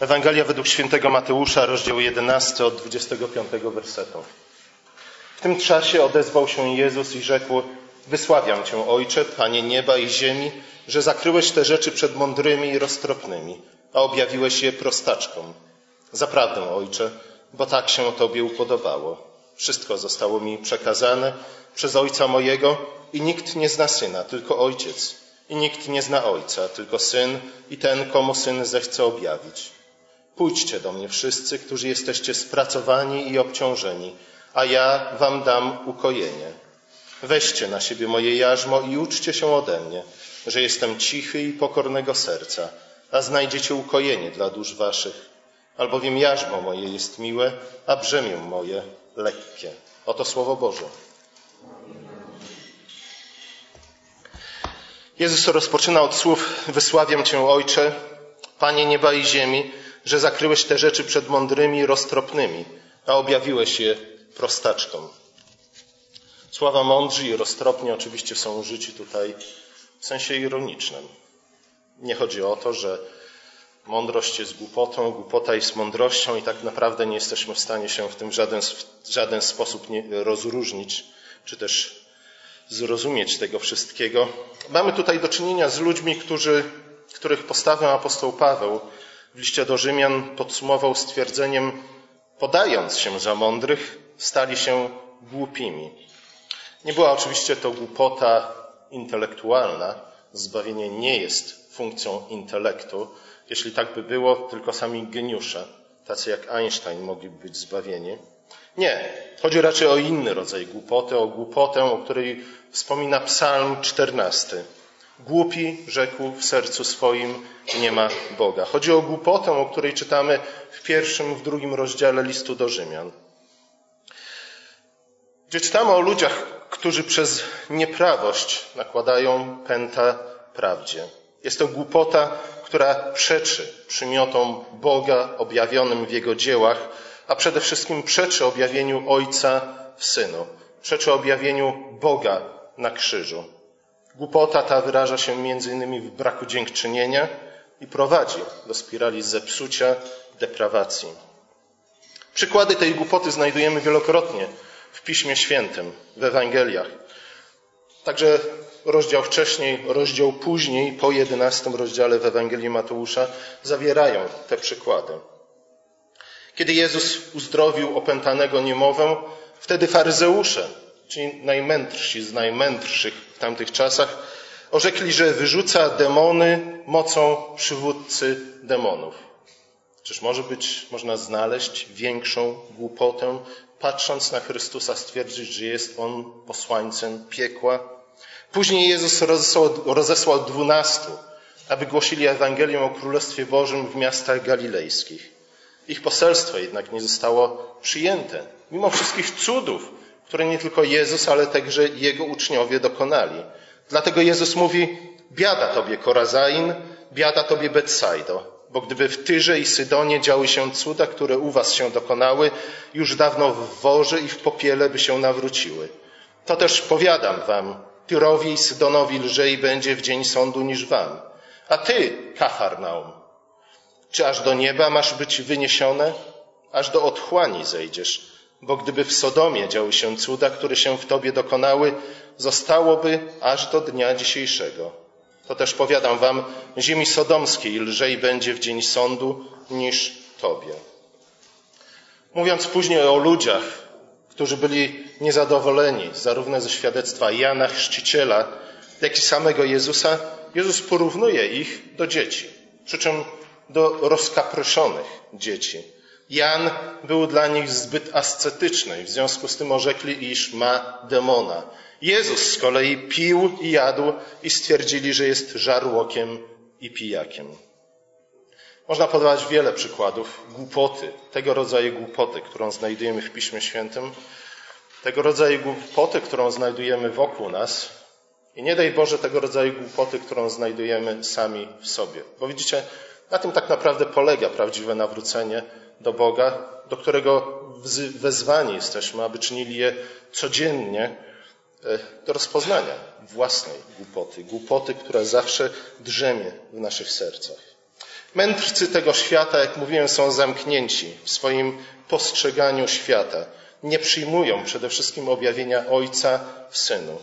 Ewangelia według świętego Mateusza, rozdział 11 od 25 wersetu. W tym czasie odezwał się Jezus i rzekł: Wysławiam Cię, Ojcze, Panie nieba i ziemi, że zakryłeś te rzeczy przed mądrymi i roztropnymi, a objawiłeś je prostaczkom. Zaprawdę, Ojcze, bo tak się Tobie upodobało. Wszystko zostało mi przekazane przez Ojca mojego i nikt nie zna Syna, tylko Ojciec. I nikt nie zna Ojca, tylko Syn i ten, komu Syn zechce objawić. Pójdźcie do mnie wszyscy, którzy jesteście spracowani i obciążeni, a ja wam dam ukojenie. Weźcie na siebie moje jarzmo i uczcie się ode mnie, że jestem cichy i pokornego serca, a znajdziecie ukojenie dla dusz waszych. Albowiem jarzmo moje jest miłe, a brzemię moje lekkie. Oto Słowo Boże. Jezus rozpoczyna od słów: Wysławiam Cię, Ojcze, Panie nieba i ziemi, że zakryłeś te rzeczy przed mądrymi roztropnymi, a objawiłeś je prostaczkom. Sława mądrzy i roztropni oczywiście są użyci tutaj w sensie ironicznym. Nie chodzi o to, że mądrość jest głupotą, głupota jest mądrością i tak naprawdę nie jesteśmy w stanie się w tym żaden, w żaden sposób rozróżnić, czy też zrozumieć tego wszystkiego. Mamy tutaj do czynienia z ludźmi, którzy, których postawę apostoł Paweł w liście do Rzymian podsumował stwierdzeniem, podając się za mądrych, stali się głupimi. Nie była oczywiście to głupota intelektualna. Zbawienie nie jest funkcją intelektu. Jeśli tak by było, tylko sami geniusze, tacy jak Einstein, mogliby być zbawieni. Nie. Chodzi raczej o inny rodzaj głupoty, o głupotę, o której wspomina Psalm 14. Głupi rzekł w sercu swoim, nie ma Boga. Chodzi o głupotę, o której czytamy w pierwszym, w drugim rozdziale listu do Rzymian. Gdzie czytamy o ludziach, którzy przez nieprawość nakładają pęta prawdzie. Jest to głupota, która przeczy przymiotom Boga objawionym w Jego dziełach, a przede wszystkim przeczy objawieniu Ojca w Synu. Przeczy objawieniu Boga na krzyżu. Głupota ta wyraża się innymi w braku dziękczynienia i prowadzi do spirali zepsucia, deprawacji. Przykłady tej głupoty znajdujemy wielokrotnie w Piśmie Świętym, w Ewangeliach. Także rozdział wcześniej, rozdział później, po jedenastym rozdziale w Ewangelii Mateusza zawierają te przykłady. Kiedy Jezus uzdrowił opętanego niemowę, wtedy faryzeusze, czyli najmędrsi z najmędrszych w tamtych czasach, orzekli, że wyrzuca demony mocą przywódcy demonów. Czyż może być, można znaleźć większą głupotę, patrząc na Chrystusa, stwierdzić, że jest On posłańcem piekła? Później Jezus rozesłał, dwunastu, aby głosili Ewangelię o Królestwie Bożym w miastach galilejskich. Ich poselstwo jednak nie zostało przyjęte, mimo wszystkich cudów, które nie tylko Jezus, ale także Jego uczniowie dokonali. Dlatego Jezus mówi, biada Tobie Korazain, biada Tobie Betsaido, bo gdyby w Tyrze i Sydonie działy się cuda, które u Was się dokonały, już dawno w worze i w popiele by się nawróciły. To też powiadam Wam, Tyrowi i Sydonowi lżej będzie w dzień sądu niż Wam. A Ty, Kafarnaum, czy aż do nieba masz być wyniesione? Aż do otchłani zejdziesz. Bo gdyby w Sodomie działy się cuda, które się w Tobie dokonały, zostałoby aż do dnia dzisiejszego. To też powiadam Wam, ziemi sodomskiej lżej będzie w dzień sądu niż Tobie. Mówiąc później o ludziach, którzy byli niezadowoleni zarówno ze świadectwa Jana Chrzciciela, jak i samego Jezusa, Jezus porównuje ich do dzieci. Przy czym do rozkapryszonych dzieci. Jan był dla nich zbyt ascetyczny i w związku z tym orzekli, iż ma demona. Jezus z kolei pił i jadł i stwierdzili, że jest żarłokiem i pijakiem. Można podawać wiele przykładów głupoty, tego rodzaju głupoty, którą znajdujemy w Piśmie Świętym, tego rodzaju głupoty, którą znajdujemy wokół nas i nie daj Boże tego rodzaju głupoty, którą znajdujemy sami w sobie. Bo widzicie, na tym tak naprawdę polega prawdziwe nawrócenie do Boga, do którego wezwani jesteśmy, aby czynili je codziennie e, do rozpoznania własnej głupoty, głupoty, która zawsze drzemie w naszych sercach. Mędrcy tego świata, jak mówiłem, są zamknięci w swoim postrzeganiu świata. Nie przyjmują przede wszystkim objawienia Ojca w Synu.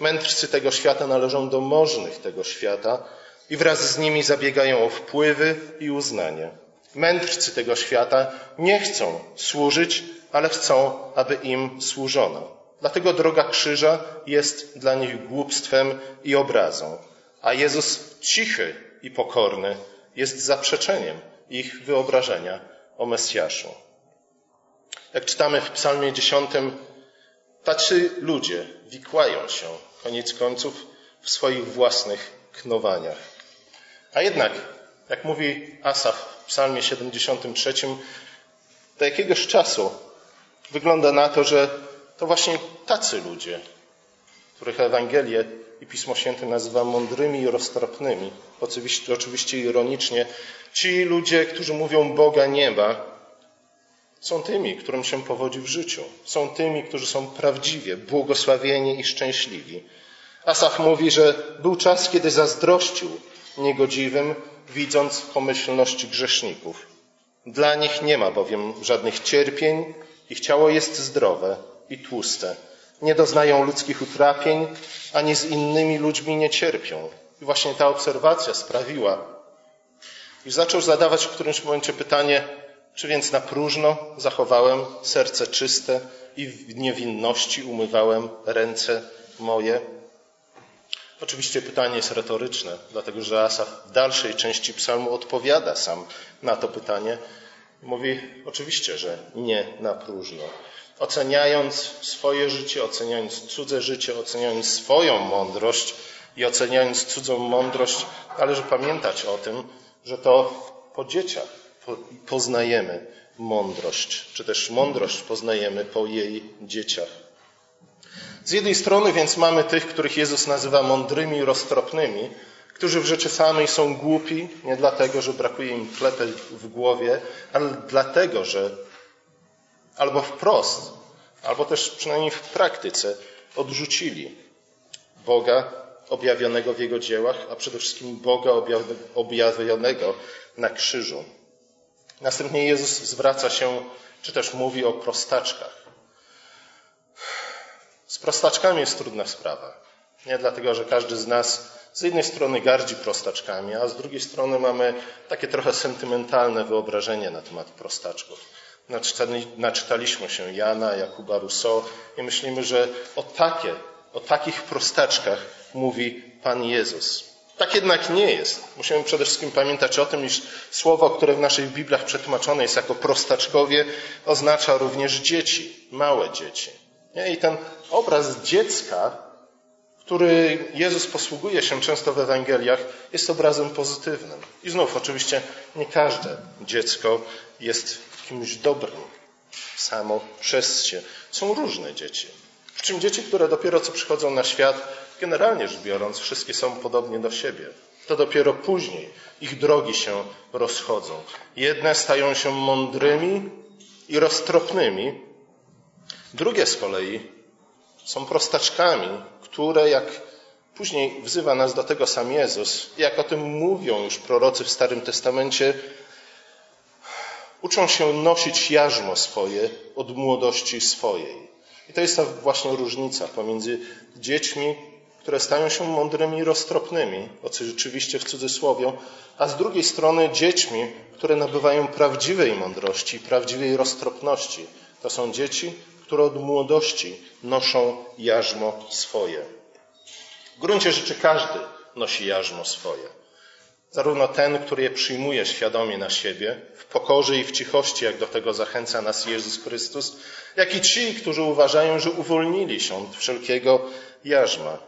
Mędrcy tego świata należą do możnych tego świata i wraz z nimi zabiegają o wpływy i uznanie. Mędrcy tego świata nie chcą służyć, ale chcą, aby im służono. Dlatego droga krzyża jest dla nich głupstwem i obrazą. A Jezus cichy i pokorny jest zaprzeczeniem ich wyobrażenia o Mesjaszu. Jak czytamy w Psalmie 10, tacy ludzie wikłają się, koniec końców, w swoich własnych knowaniach. A jednak, jak mówi Asaf w Psalmie 73, do jakiegoś czasu wygląda na to, że to właśnie tacy ludzie, których Ewangelię i Pismo Święte nazywa mądrymi i roztropnymi, oczywiście, oczywiście ironicznie, ci ludzie, którzy mówią Boga nie ma, są tymi, którym się powodzi w życiu. Są tymi, którzy są prawdziwie błogosławieni i szczęśliwi. Asaf mówi, że był czas, kiedy zazdrościł niegodziwym, widząc pomyślność grzeszników. Dla nich nie ma bowiem żadnych cierpień, ich ciało jest zdrowe i tłuste. Nie doznają ludzkich utrapień, ani z innymi ludźmi nie cierpią. I właśnie ta obserwacja sprawiła, iż zaczął zadawać w którymś momencie pytanie, czy więc na próżno zachowałem serce czyste i w niewinności umywałem ręce moje? Oczywiście pytanie jest retoryczne, dlatego że Asaf w dalszej części psalmu odpowiada sam na to pytanie. Mówi oczywiście, że nie na próżno. Oceniając swoje życie, oceniając cudze życie, oceniając swoją mądrość i oceniając cudzą mądrość, należy pamiętać o tym, że to po dzieciach poznajemy mądrość, czy też mądrość poznajemy po jej dzieciach. Z jednej strony więc mamy tych, których Jezus nazywa mądrymi i roztropnymi, którzy w rzeczy samej są głupi, nie dlatego, że brakuje im klepel w głowie, ale dlatego, że albo wprost, albo też przynajmniej w praktyce odrzucili Boga objawionego w Jego dziełach, a przede wszystkim Boga objawionego na krzyżu. Następnie Jezus zwraca się, czy też mówi o prostaczkach. Z prostaczkami jest trudna sprawa. Nie dlatego, że każdy z nas z jednej strony gardzi prostaczkami, a z drugiej strony mamy takie trochę sentymentalne wyobrażenie na temat prostaczków. Naczytaliśmy się Jana, Jakuba Rousseau i myślimy, że o takie, o takich prostaczkach mówi Pan Jezus. Tak jednak nie jest. Musimy przede wszystkim pamiętać o tym, iż słowo, które w naszych Bibliach przetłumaczone jest jako prostaczkowie, oznacza również dzieci, małe dzieci. I ten obraz dziecka, który Jezus posługuje się często w Ewangeliach, jest obrazem pozytywnym. I znów, oczywiście, nie każde dziecko jest kimś dobrym samo przez się. Są różne dzieci. W czym dzieci, które dopiero co przychodzą na świat, generalnie rzecz biorąc, wszystkie są podobnie do siebie. To dopiero później ich drogi się rozchodzą. Jedne stają się mądrymi i roztropnymi, drugie z kolei są prostaczkami, które, jak później wzywa nas do tego sam Jezus, jak o tym mówią już prorocy w Starym Testamencie, uczą się nosić jarzmo swoje od młodości swojej. I to jest ta właśnie różnica pomiędzy dziećmi, które stają się mądrymi i roztropnymi, oczywiście w cudzysłowie, a z drugiej strony dziećmi, które nabywają prawdziwej mądrości, prawdziwej roztropności. To są dzieci, które od młodości noszą jarzmo swoje. W gruncie rzeczy każdy nosi jarzmo swoje. Zarówno ten, który je przyjmuje świadomie na siebie, w pokorze i w cichości, jak do tego zachęca nas Jezus Chrystus, jak i ci, którzy uważają, że uwolnili się od wszelkiego jarzma.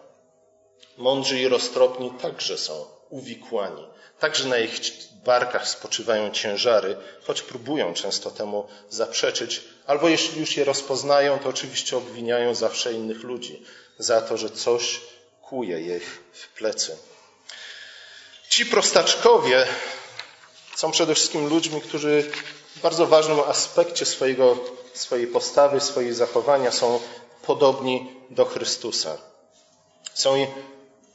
Mądrzy i roztropni także są uwikłani. Także na ich barkach spoczywają ciężary, choć próbują często temu zaprzeczyć, albo jeśli już je rozpoznają, to oczywiście obwiniają zawsze innych ludzi za to, że coś kuje ich w plecy. Ci prostaczkowie są przede wszystkim ludźmi, którzy w bardzo ważnym aspekcie swojego, swojej postawy, swojej zachowania są podobni do Chrystusa. Są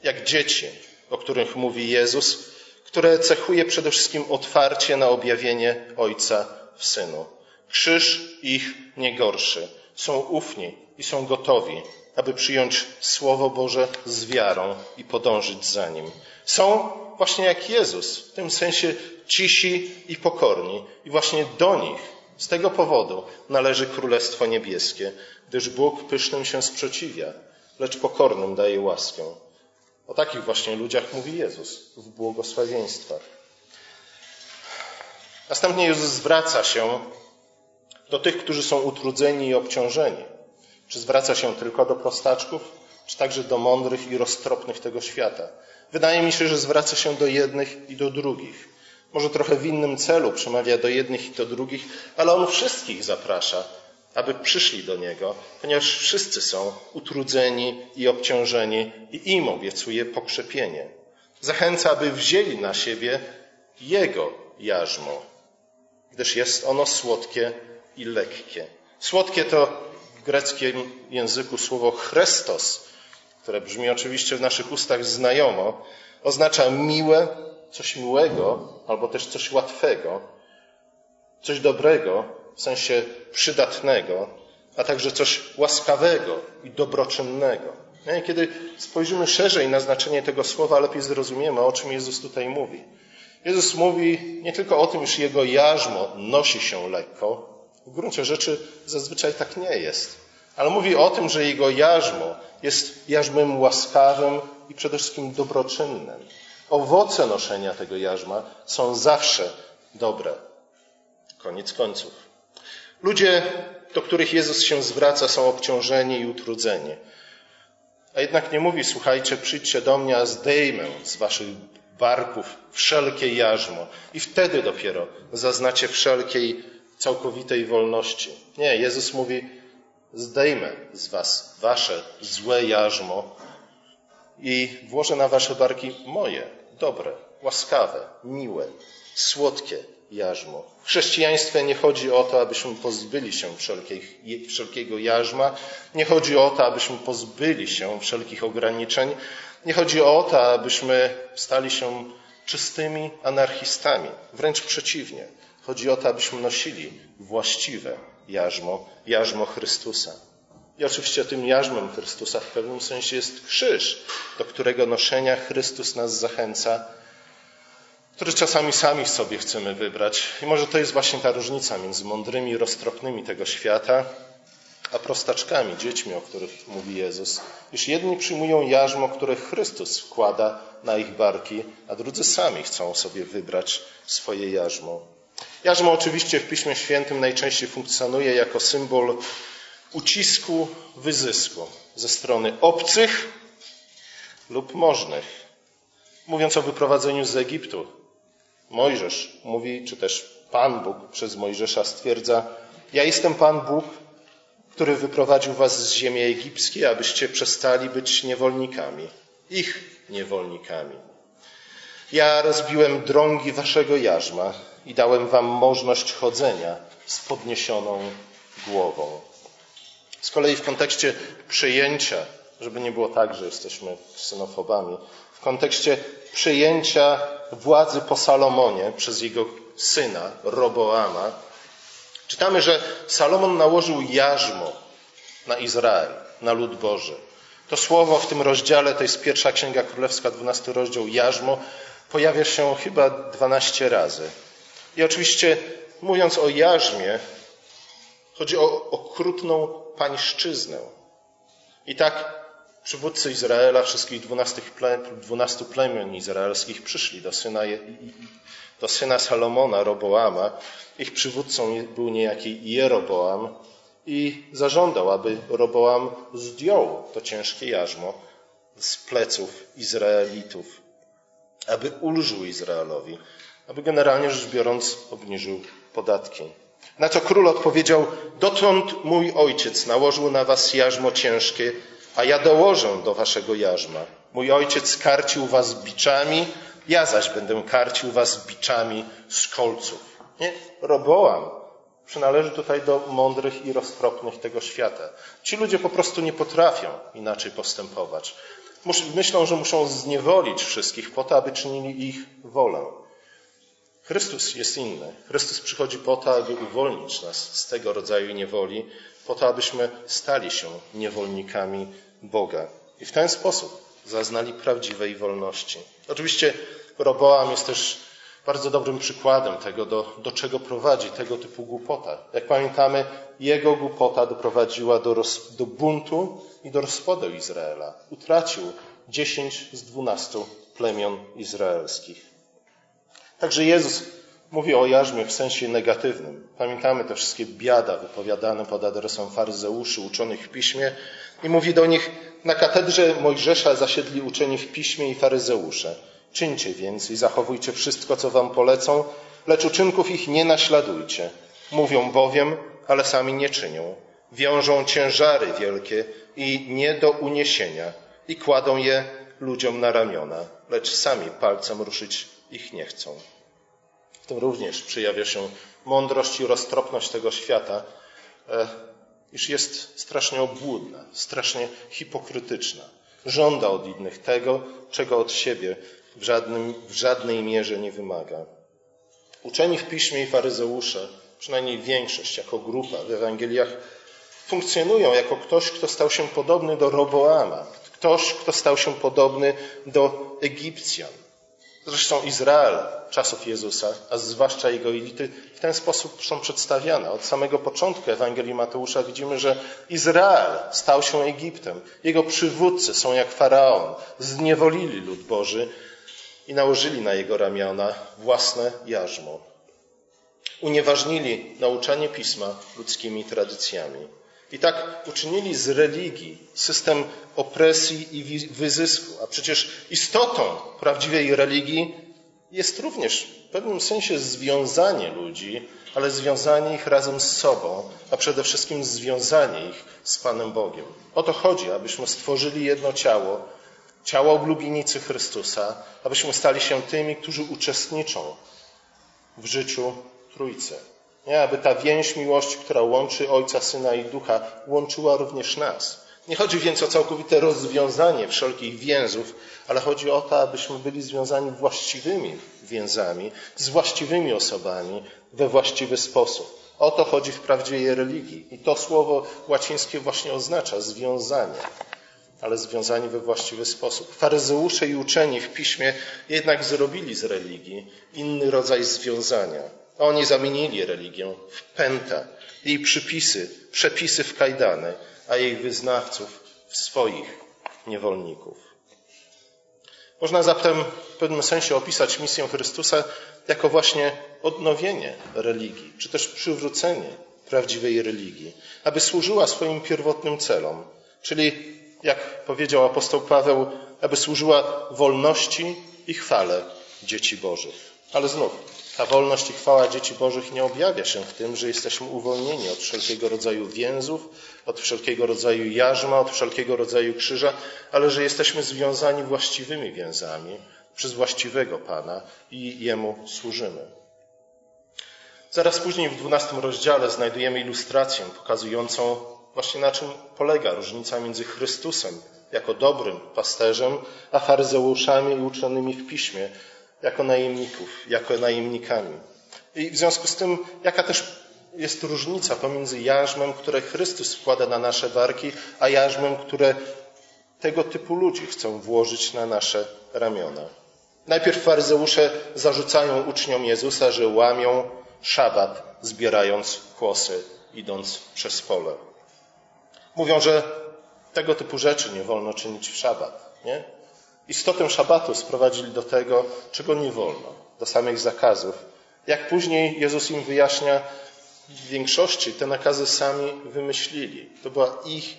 jak dzieci, o których mówi Jezus, które cechuje przede wszystkim otwarcie na objawienie Ojca w Synu. Krzyż ich nie gorszy. Są ufni i są gotowi, aby przyjąć Słowo Boże z wiarą i podążyć za nim. Są właśnie jak Jezus, w tym sensie cisi i pokorni. I właśnie do nich, z tego powodu, należy Królestwo Niebieskie, gdyż Bóg pysznym się sprzeciwia, lecz pokornym daje łaskę. O takich właśnie ludziach mówi Jezus w błogosławieństwach. Następnie Jezus zwraca się do tych, którzy są utrudzeni i obciążeni. Czy zwraca się tylko do prostaczków, czy także do mądrych i roztropnych tego świata? Wydaje mi się, że zwraca się do jednych i do drugich. Może trochę w innym celu przemawia do jednych i do drugich, ale on wszystkich zaprasza, aby przyszli do niego, ponieważ wszyscy są utrudzeni i obciążeni i im obiecuje pokrzepienie. Zachęca, aby wzięli na siebie jego jarzmo, gdyż jest ono słodkie i lekkie. Słodkie to w greckim języku słowo Chrestos, które brzmi oczywiście w naszych ustach znajomo, oznacza miłe, coś miłego, albo też coś łatwego, coś dobrego, w sensie przydatnego, a także coś łaskawego i dobroczynnego. Kiedy spojrzymy szerzej na znaczenie tego słowa, lepiej zrozumiemy, o czym Jezus tutaj mówi. Jezus mówi nie tylko o tym, iż jego jarzmo nosi się lekko, w gruncie rzeczy zazwyczaj tak nie jest, ale mówi o tym, że jego jarzmo jest jarzmem łaskawym i przede wszystkim dobroczynnym. Owoce noszenia tego jarzma są zawsze dobre. Koniec końców. Ludzie, do których Jezus się zwraca, są obciążeni i utrudzeni. A jednak nie mówi, słuchajcie, przyjdźcie do mnie, a zdejmę z waszych barków wszelkie jarzmo i wtedy dopiero zaznacie wszelkiej całkowitej wolności. Nie, Jezus mówi, zdejmę z was wasze złe jarzmo i włożę na wasze barki moje, dobre, łaskawe, miłe, słodkie jarzmo. W chrześcijaństwie nie chodzi o to, abyśmy pozbyli się wszelkiego jarzma, nie chodzi o to, abyśmy pozbyli się wszelkich ograniczeń, nie chodzi o to, abyśmy stali się czystymi anarchistami. Wręcz przeciwnie. Chodzi o to, abyśmy nosili właściwe jarzmo, jarzmo Chrystusa. I oczywiście tym jarzmem Chrystusa w pewnym sensie jest krzyż, do którego noszenia Chrystus nas zachęca, który czasami sami sobie chcemy wybrać. I może to jest właśnie ta różnica między mądrymi i roztropnymi tego świata, a prostaczkami, dziećmi, o których mówi Jezus. Iż jedni przyjmują jarzmo, które Chrystus wkłada na ich barki, a drudzy sami chcą sobie wybrać swoje jarzmo. Jarzmo oczywiście w Piśmie Świętym najczęściej funkcjonuje jako symbol ucisku, wyzysku ze strony obcych lub możnych. Mówiąc o wyprowadzeniu z Egiptu, Mojżesz mówi, czy też Pan Bóg przez Mojżesza stwierdza: Ja jestem Pan Bóg, który wyprowadził was z ziemi egipskiej, abyście przestali być niewolnikami, ich niewolnikami. Ja rozbiłem drągi waszego jarzma i dałem wam możność chodzenia z podniesioną głową. Z kolei w kontekście przyjęcia, żeby nie było tak, że jesteśmy synofobami, w kontekście przyjęcia władzy po Salomonie przez jego syna Roboama, czytamy, że Salomon nałożył jarzmo na Izrael, na lud Boży. To słowo w tym rozdziale, to jest pierwsza Księga Królewska, 12 rozdział, jarzmo, pojawia się chyba 12 razy. I oczywiście mówiąc o jarzmie, chodzi o okrutną pańszczyznę. I tak przywódcy Izraela, wszystkich dwunastu plemion izraelskich przyszli do syna, do syna Salomona, Roboama. Ich przywódcą był niejaki Jeroboam i zażądał, aby Roboam zdjął to ciężkie jarzmo z pleców Izraelitów, aby ulżył Izraelowi, aby generalnie rzecz biorąc obniżył podatki. Na co król odpowiedział, dotąd mój ojciec nałożył na was jarzmo ciężkie, a ja dołożę do waszego jarzma. Mój ojciec karcił was biczami, ja zaś będę karcił was biczami z kolców. Nie? Roboam przynależy tutaj do mądrych i roztropnych tego świata. Ci ludzie po prostu nie potrafią inaczej postępować. Myślą, że muszą zniewolić wszystkich po to, aby czynili ich wolę. Chrystus jest inny. Chrystus przychodzi po to, aby uwolnić nas z tego rodzaju niewoli, po to, abyśmy stali się niewolnikami Boga. I w ten sposób zaznali prawdziwej wolności. Oczywiście Roboam jest też bardzo dobrym przykładem tego, do, do czego prowadzi tego typu głupota. Jak pamiętamy, jego głupota doprowadziła do, roz, do buntu i do rozpadu Izraela. Utracił dziesięć z dwunastu plemion izraelskich. Także Jezus mówi o jarzmie w sensie negatywnym. Pamiętamy te wszystkie biada wypowiadane pod adresem faryzeuszy uczonych w piśmie i mówi do nich, na katedrze Mojżesza zasiedli uczeni w piśmie i faryzeusze. Czyńcie więc i zachowujcie wszystko, co wam polecą, lecz uczynków ich nie naśladujcie. Mówią bowiem, ale sami nie czynią. Wiążą ciężary wielkie i nie do uniesienia i kładą je ludziom na ramiona, lecz sami palcem ruszyć ich nie chcą. W tym również przejawia się mądrość i roztropność tego świata, e, iż jest strasznie obłudna, strasznie hipokrytyczna. Żąda od innych tego, czego od siebie w, żadnym, w żadnej mierze nie wymaga. Uczeni w piśmie i faryzeusze, przynajmniej większość jako grupa w Ewangeliach, funkcjonują jako ktoś, kto stał się podobny do Roboama, ktoś, kto stał się podobny do Egipcjan. Zresztą Izrael czasów Jezusa, a zwłaszcza jego elity, w ten sposób są przedstawiane. Od samego początku Ewangelii Mateusza widzimy, że Izrael stał się Egiptem. Jego przywódcy są jak faraon, zniewolili lud Boży i nałożyli na jego ramiona własne jarzmo. Unieważnili nauczanie pisma ludzkimi tradycjami. I tak uczynili z religii system opresji i wyzysku. A przecież istotą prawdziwej religii jest również w pewnym sensie związanie ludzi, ale związanie ich razem z sobą, a przede wszystkim związanie ich z Panem Bogiem. O to chodzi, abyśmy stworzyli jedno ciało, ciało oblubienicy Chrystusa, abyśmy stali się tymi, którzy uczestniczą w życiu Trójcy. Nie, aby ta więź miłości, która łączy Ojca, Syna i Ducha, łączyła również nas. Nie chodzi więc o całkowite rozwiązanie wszelkich więzów, ale chodzi o to, abyśmy byli związani właściwymi więzami, z właściwymi osobami, we właściwy sposób. O to chodzi w prawdziwej religii. I to słowo łacińskie właśnie oznacza związanie, ale związanie we właściwy sposób. Faryzeusze i uczeni w piśmie jednak zrobili z religii inny rodzaj związania. Oni zamienili religię w pętę, jej przypisy, przepisy w kajdany, a jej wyznawców w swoich niewolników. Można zatem w pewnym sensie opisać misję Chrystusa jako właśnie odnowienie religii, czy też przywrócenie prawdziwej religii, aby służyła swoim pierwotnym celom, czyli, jak powiedział apostoł Paweł, aby służyła wolności i chwale dzieci Bożych. Ale znów, ta wolność i chwała dzieci Bożych nie objawia się w tym, że jesteśmy uwolnieni od wszelkiego rodzaju więzów, od wszelkiego rodzaju jarzma, od wszelkiego rodzaju krzyża, ale że jesteśmy związani właściwymi więzami przez właściwego Pana i Jemu służymy. Zaraz później w dwunastym rozdziale znajdujemy ilustrację pokazującą właśnie na czym polega różnica między Chrystusem jako dobrym pasterzem, a faryzeuszami i uczonymi w piśmie, jako najemników, jako najemnikami. I w związku z tym, jaka też jest różnica pomiędzy jarzmem, które Chrystus wkłada na nasze barki, a jarzmem, które tego typu ludzi chcą włożyć na nasze ramiona. Najpierw faryzeusze zarzucają uczniom Jezusa, że łamią szabat, zbierając kłosy, idąc przez pole. Mówią, że tego typu rzeczy nie wolno czynić w szabat. Nie? Istotę szabatu sprowadzili do tego, czego nie wolno, do samych zakazów. Jak później Jezus im wyjaśnia, w większości te nakazy sami wymyślili. To była ich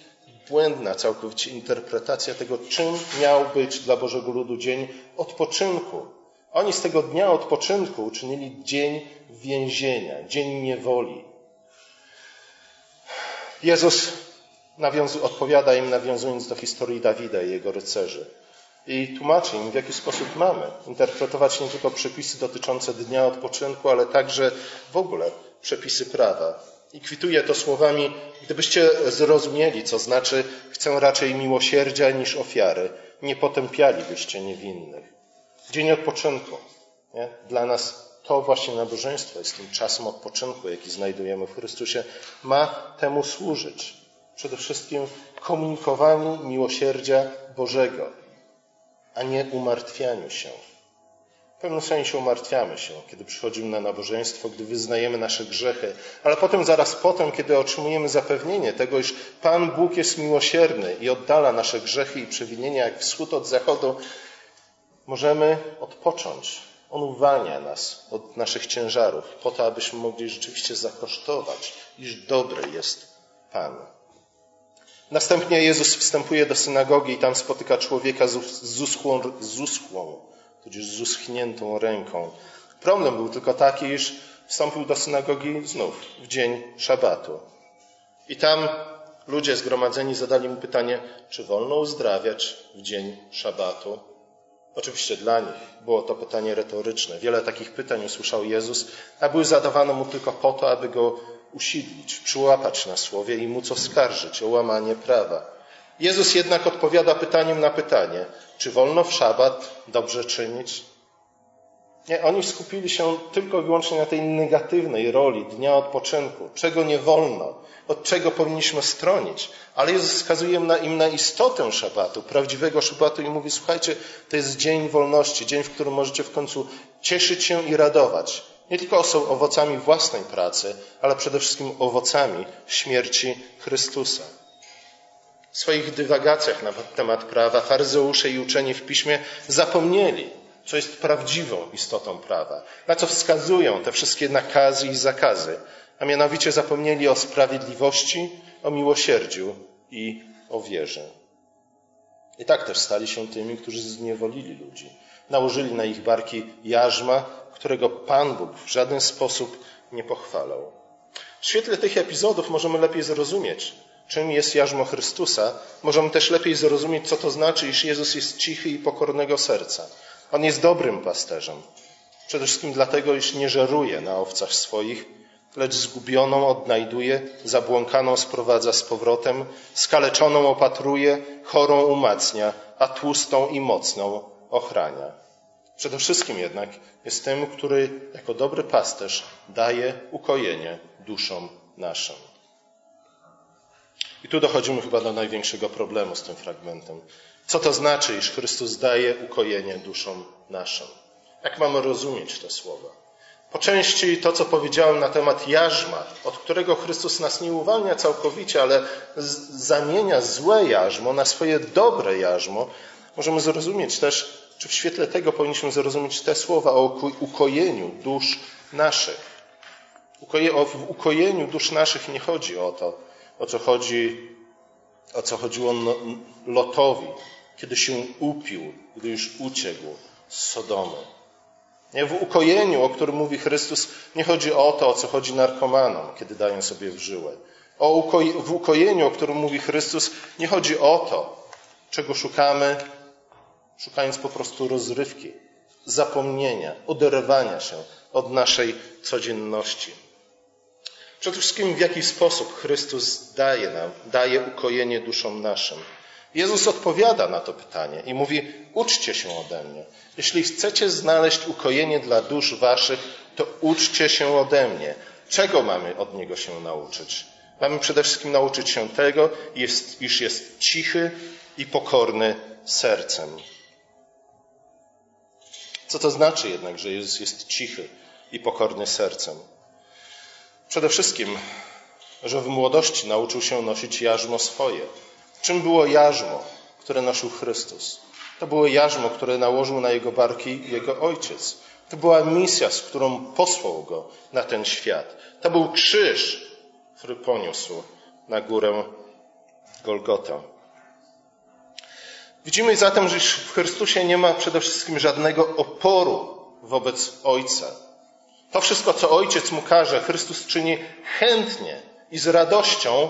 błędna całkowicie interpretacja tego, czym miał być dla Bożego Ludu dzień odpoczynku. Oni z tego dnia odpoczynku uczynili dzień więzienia, dzień niewoli. Jezus odpowiada im nawiązując do historii Dawida i jego rycerzy i tłumaczy im, w jaki sposób mamy interpretować nie tylko przepisy dotyczące dnia odpoczynku, ale także w ogóle przepisy prawa. I kwituje to słowami, gdybyście zrozumieli, co znaczy chcę raczej miłosierdzia niż ofiary, nie potępialibyście niewinnych. Dzień odpoczynku. Nie? Dla nas to właśnie nabożeństwo jest tym czasem odpoczynku, jaki znajdujemy w Chrystusie, ma temu służyć. Przede wszystkim komunikowaniu miłosierdzia Bożego, a nie umartwianiu się. W pewnym sensie umartwiamy się, kiedy przychodzimy na nabożeństwo, gdy wyznajemy nasze grzechy, ale potem, zaraz potem, kiedy otrzymujemy zapewnienie tego, iż Pan Bóg jest miłosierny i oddala nasze grzechy i przewinienia jak wschód od zachodu, możemy odpocząć. On uwalnia nas od naszych ciężarów, po to, abyśmy mogli rzeczywiście zakosztować, iż dobry jest Pan. Następnie Jezus wstępuje do synagogi i tam spotyka człowieka z uschłą, z uschłą tudzież z uschniętą ręką. Problem był tylko taki, iż wstąpił do synagogi znów w dzień szabatu. I tam ludzie zgromadzeni zadali mu pytanie, czy wolno uzdrawiać w dzień szabatu? Oczywiście dla nich było to pytanie retoryczne. Wiele takich pytań usłyszał Jezus, a były zadawane mu tylko po to, aby go usidlić, przyłapać na słowie i móc oskarżyć o łamanie prawa. Jezus jednak odpowiada pytaniem na pytanie, czy wolno w szabat dobrze czynić? Nie, oni skupili się tylko i wyłącznie na tej negatywnej roli dnia odpoczynku, czego nie wolno, od czego powinniśmy stronić. Ale Jezus wskazuje im na istotę szabatu, prawdziwego szabatu i mówi, słuchajcie, to jest dzień wolności, dzień, w którym możecie w końcu cieszyć się i radować. Nie tylko są owocami własnej pracy, ale przede wszystkim owocami śmierci Chrystusa. W swoich dywagacjach na temat prawa faryzeusze i uczeni w piśmie zapomnieli, co jest prawdziwą istotą prawa, na co wskazują te wszystkie nakazy i zakazy, a mianowicie zapomnieli o sprawiedliwości, o miłosierdziu i o wierze. I tak też stali się tymi, którzy zniewolili ludzi. Nałożyli na ich barki jarzma, którego Pan Bóg w żaden sposób nie pochwalał. W świetle tych epizodów możemy lepiej zrozumieć, czym jest jarzmo Chrystusa, możemy też lepiej zrozumieć, co to znaczy, iż Jezus jest cichy i pokornego serca. On jest dobrym pasterzem. Przede wszystkim dlatego, iż nie żeruje na owcach swoich, lecz zgubioną odnajduje, zabłąkaną sprowadza z powrotem, skaleczoną opatruje, chorą umacnia, a tłustą i mocną ochrania. Przede wszystkim jednak jest tym, który jako dobry pasterz daje ukojenie duszom naszym. I tu dochodzimy chyba do największego problemu z tym fragmentem. Co to znaczy, iż Chrystus daje ukojenie duszom naszym? Jak mamy rozumieć te słowa? Po części to, co powiedziałem na temat jarzma, od którego Chrystus nas nie uwalnia całkowicie, ale zamienia złe jarzmo na swoje dobre jarzmo, możemy zrozumieć też, czy w świetle tego powinniśmy zrozumieć te słowa o ukojeniu dusz naszych. W ukojeniu dusz naszych nie chodzi o to, o co chodzi, o co chodziło no, Lotowi, kiedy się upił, gdy już uciekł z Sodomy. Nie, w ukojeniu, o którym mówi Chrystus, nie chodzi o to, o co chodzi narkomanom, kiedy dają sobie w żyłę. O w ukojeniu, o którym mówi Chrystus, nie chodzi o to, czego szukamy, szukając po prostu rozrywki, zapomnienia, oderwania się od naszej codzienności. Przede wszystkim w jaki sposób Chrystus daje nam, daje ukojenie duszom naszym. Jezus odpowiada na to pytanie i mówi: Uczcie się ode mnie. Jeśli chcecie znaleźć ukojenie dla dusz waszych, to uczcie się ode mnie. Czego mamy od niego się nauczyć? Mamy przede wszystkim nauczyć się tego, iż jest cichy i pokorny sercem. Co to znaczy jednak, że Jezus jest cichy i pokorny sercem? Przede wszystkim, że w młodości nauczył się nosić jarzmo swoje. Czym było jarzmo, które nosił Chrystus? To było jarzmo, które nałożył na jego barki jego ojciec. To była misja, z którą posłał go na ten świat. To był krzyż, który poniósł na górę Golgota. Widzimy zatem, że w Chrystusie nie ma przede wszystkim żadnego oporu wobec Ojca. To wszystko, co Ojciec mu każe, Chrystus czyni chętnie i z radością,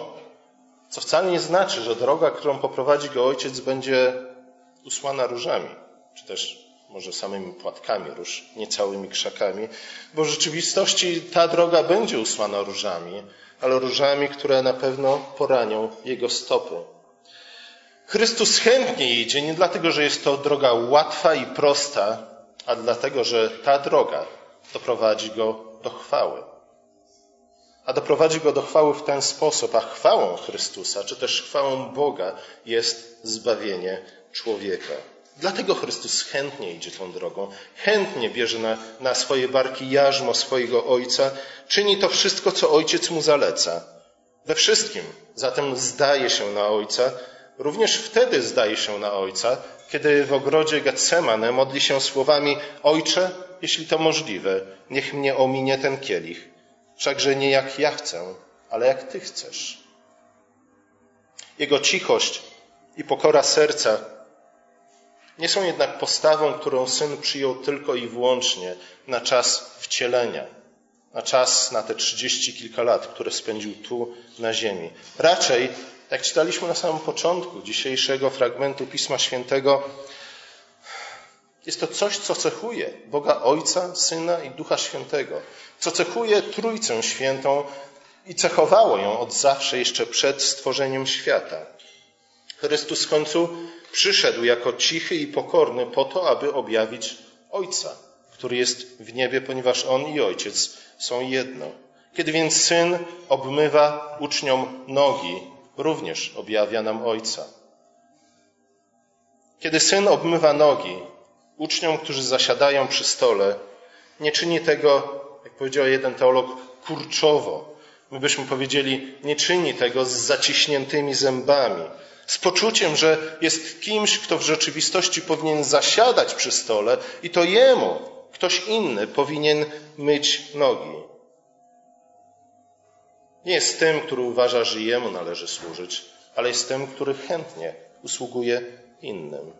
co wcale nie znaczy, że droga, którą poprowadzi go Ojciec, będzie usłana różami, czy też może samymi płatkami róż, nie całymi krzakami, bo w rzeczywistości ta droga będzie usłana różami, ale różami, które na pewno poranią jego stopy. Chrystus chętnie idzie nie dlatego, że jest to droga łatwa i prosta, a dlatego, że ta droga doprowadzi go do chwały. A doprowadzi go do chwały w ten sposób, a chwałą Chrystusa, czy też chwałą Boga jest zbawienie człowieka. Dlatego Chrystus chętnie idzie tą drogą, chętnie bierze na, na swoje barki jarzmo swojego Ojca, czyni to wszystko, co Ojciec mu zaleca. We wszystkim zatem zdaje się na Ojca, również wtedy zdaje się na Ojca, kiedy w ogrodzie Getsemane modli się słowami Ojcze, jeśli to możliwe, niech mnie ominie ten kielich. Wszakże nie jak ja chcę, ale jak Ty chcesz. Jego cichość i pokora serca nie są jednak postawą, którą syn przyjął tylko i wyłącznie na czas wcielenia, na czas, na te trzydzieści kilka lat, które spędził tu na ziemi. Raczej, jak czytaliśmy na samym początku dzisiejszego fragmentu Pisma Świętego, jest to coś, co cechuje Boga Ojca, Syna i Ducha Świętego, co cechuje Trójcę Świętą i cechowało ją od zawsze, jeszcze przed stworzeniem świata. Chrystus w końcu przyszedł jako cichy i pokorny po to, aby objawić Ojca, który jest w niebie, ponieważ On i Ojciec są jedno. Kiedy więc Syn obmywa uczniom nogi, również objawia nam Ojca. Kiedy Syn obmywa nogi uczniom, którzy zasiadają przy stole, nie czyni tego, jak powiedział jeden teolog, kurczowo. My byśmy powiedzieli, nie czyni tego z zaciśniętymi zębami, z poczuciem, że jest kimś, kto w rzeczywistości powinien zasiadać przy stole i to jemu ktoś inny powinien myć nogi. Nie jest tym, który uważa, że jemu należy służyć, ale jest tym, który chętnie usługuje innym.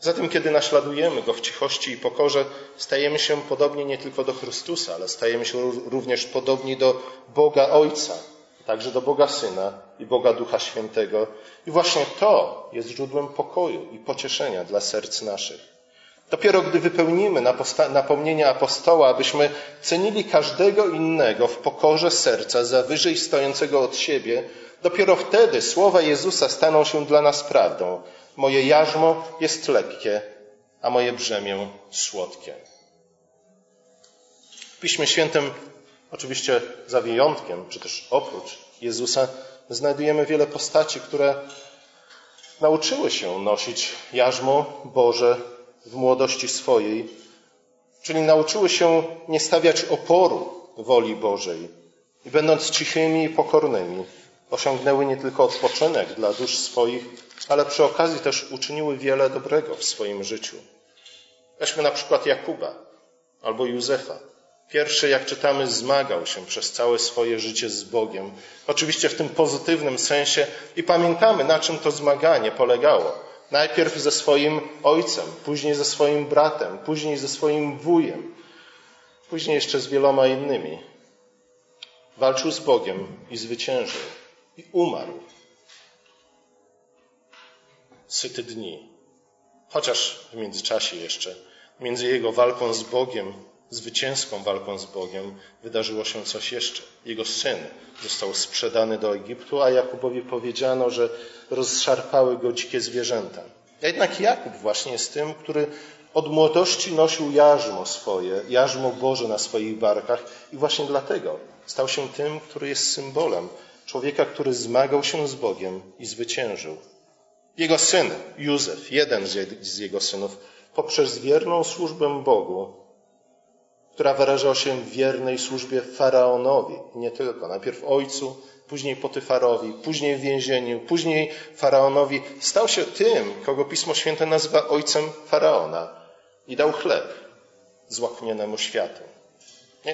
Zatem, kiedy naśladujemy Go w cichości i pokorze, stajemy się podobni nie tylko do Chrystusa, ale stajemy się również podobni do Boga Ojca, także do Boga Syna i Boga Ducha Świętego. I właśnie to jest źródłem pokoju i pocieszenia dla serc naszych. Dopiero gdy wypełnimy napomnienia apostoła, abyśmy cenili każdego innego w pokorze serca za wyżej stojącego od siebie, dopiero wtedy słowa Jezusa staną się dla nas prawdą. Moje jarzmo jest lekkie, a moje brzemię słodkie. W Piśmie Świętym Oczywiście za wyjątkiem, czy też oprócz Jezusa, znajdujemy wiele postaci, które nauczyły się nosić jarzmo Boże w młodości swojej, czyli nauczyły się nie stawiać oporu woli Bożej i będąc cichymi i pokornymi, osiągnęły nie tylko odpoczynek dla dusz swoich, ale przy okazji też uczyniły wiele dobrego w swoim życiu. Weźmy na przykład Jakuba albo Józefa. Pierwszy, jak czytamy, zmagał się przez całe swoje życie z Bogiem. Oczywiście w tym pozytywnym sensie i pamiętamy, na czym to zmaganie polegało. Najpierw ze swoim ojcem, później ze swoim bratem, później ze swoim wujem, później jeszcze z wieloma innymi. Walczył z Bogiem i zwyciężył. I umarł. Syty dni. Chociaż w międzyczasie jeszcze, między jego walką z Bogiem zwycięską walką z Bogiem wydarzyło się coś jeszcze. Jego syn został sprzedany do Egiptu, a Jakubowi powiedziano, że rozszarpały go dzikie zwierzęta. A jednak Jakub właśnie jest tym, który od młodości nosił jarzmo swoje, jarzmo Boże na swoich barkach i właśnie dlatego stał się tym, który jest symbolem człowieka, który zmagał się z Bogiem i zwyciężył. Jego syn, Józef, jeden z jego synów, poprzez wierną służbę Bogu która wyrażała się w wiernej służbie faraonowi. Nie tylko. Najpierw ojcu, później Potyfarowi, później w więzieniu, później faraonowi. Stał się tym, kogo Pismo Święte nazywa ojcem faraona i dał chleb złaknienemu światu.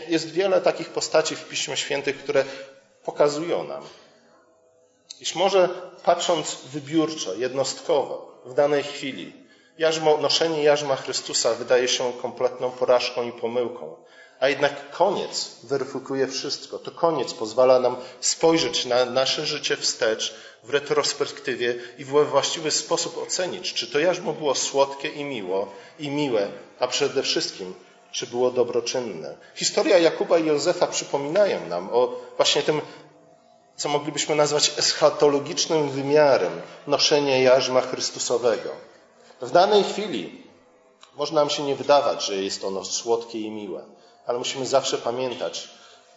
Jest wiele takich postaci w Piśmie Świętych, które pokazują nam, iż może patrząc wybiórczo, jednostkowo, w danej chwili, Jarzmo, noszenie jarzma Chrystusa wydaje się kompletną porażką i pomyłką, a jednak koniec weryfikuje wszystko. To koniec pozwala nam spojrzeć na nasze życie wstecz, w retrospektywie i we właściwy sposób ocenić, czy to jarzmo było słodkie i miło, i miłe, a przede wszystkim, czy było dobroczynne. Historia Jakuba i Józefa przypominają nam o właśnie tym co moglibyśmy nazwać eschatologicznym wymiarem noszenia jarzma Chrystusowego. W danej chwili może nam się nie wydawać, że jest ono słodkie i miłe, ale musimy zawsze pamiętać,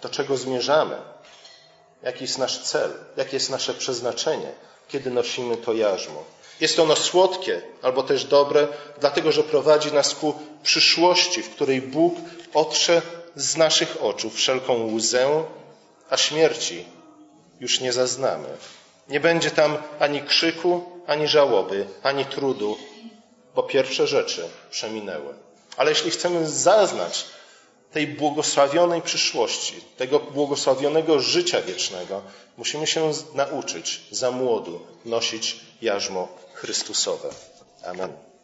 do czego zmierzamy, jaki jest nasz cel, jakie jest nasze przeznaczenie, kiedy nosimy to jarzmo. Jest ono słodkie albo też dobre, dlatego że prowadzi nas ku przyszłości, w której Bóg otrze z naszych oczu wszelką łzę, a śmierci już nie zaznamy. Nie będzie tam ani krzyku, ani żałoby, ani trudu, bo pierwsze rzeczy przeminęły. Ale jeśli chcemy zaznać tej błogosławionej przyszłości, tego błogosławionego życia wiecznego, musimy się nauczyć za młodu nosić jarzmo Chrystusowe. Amen.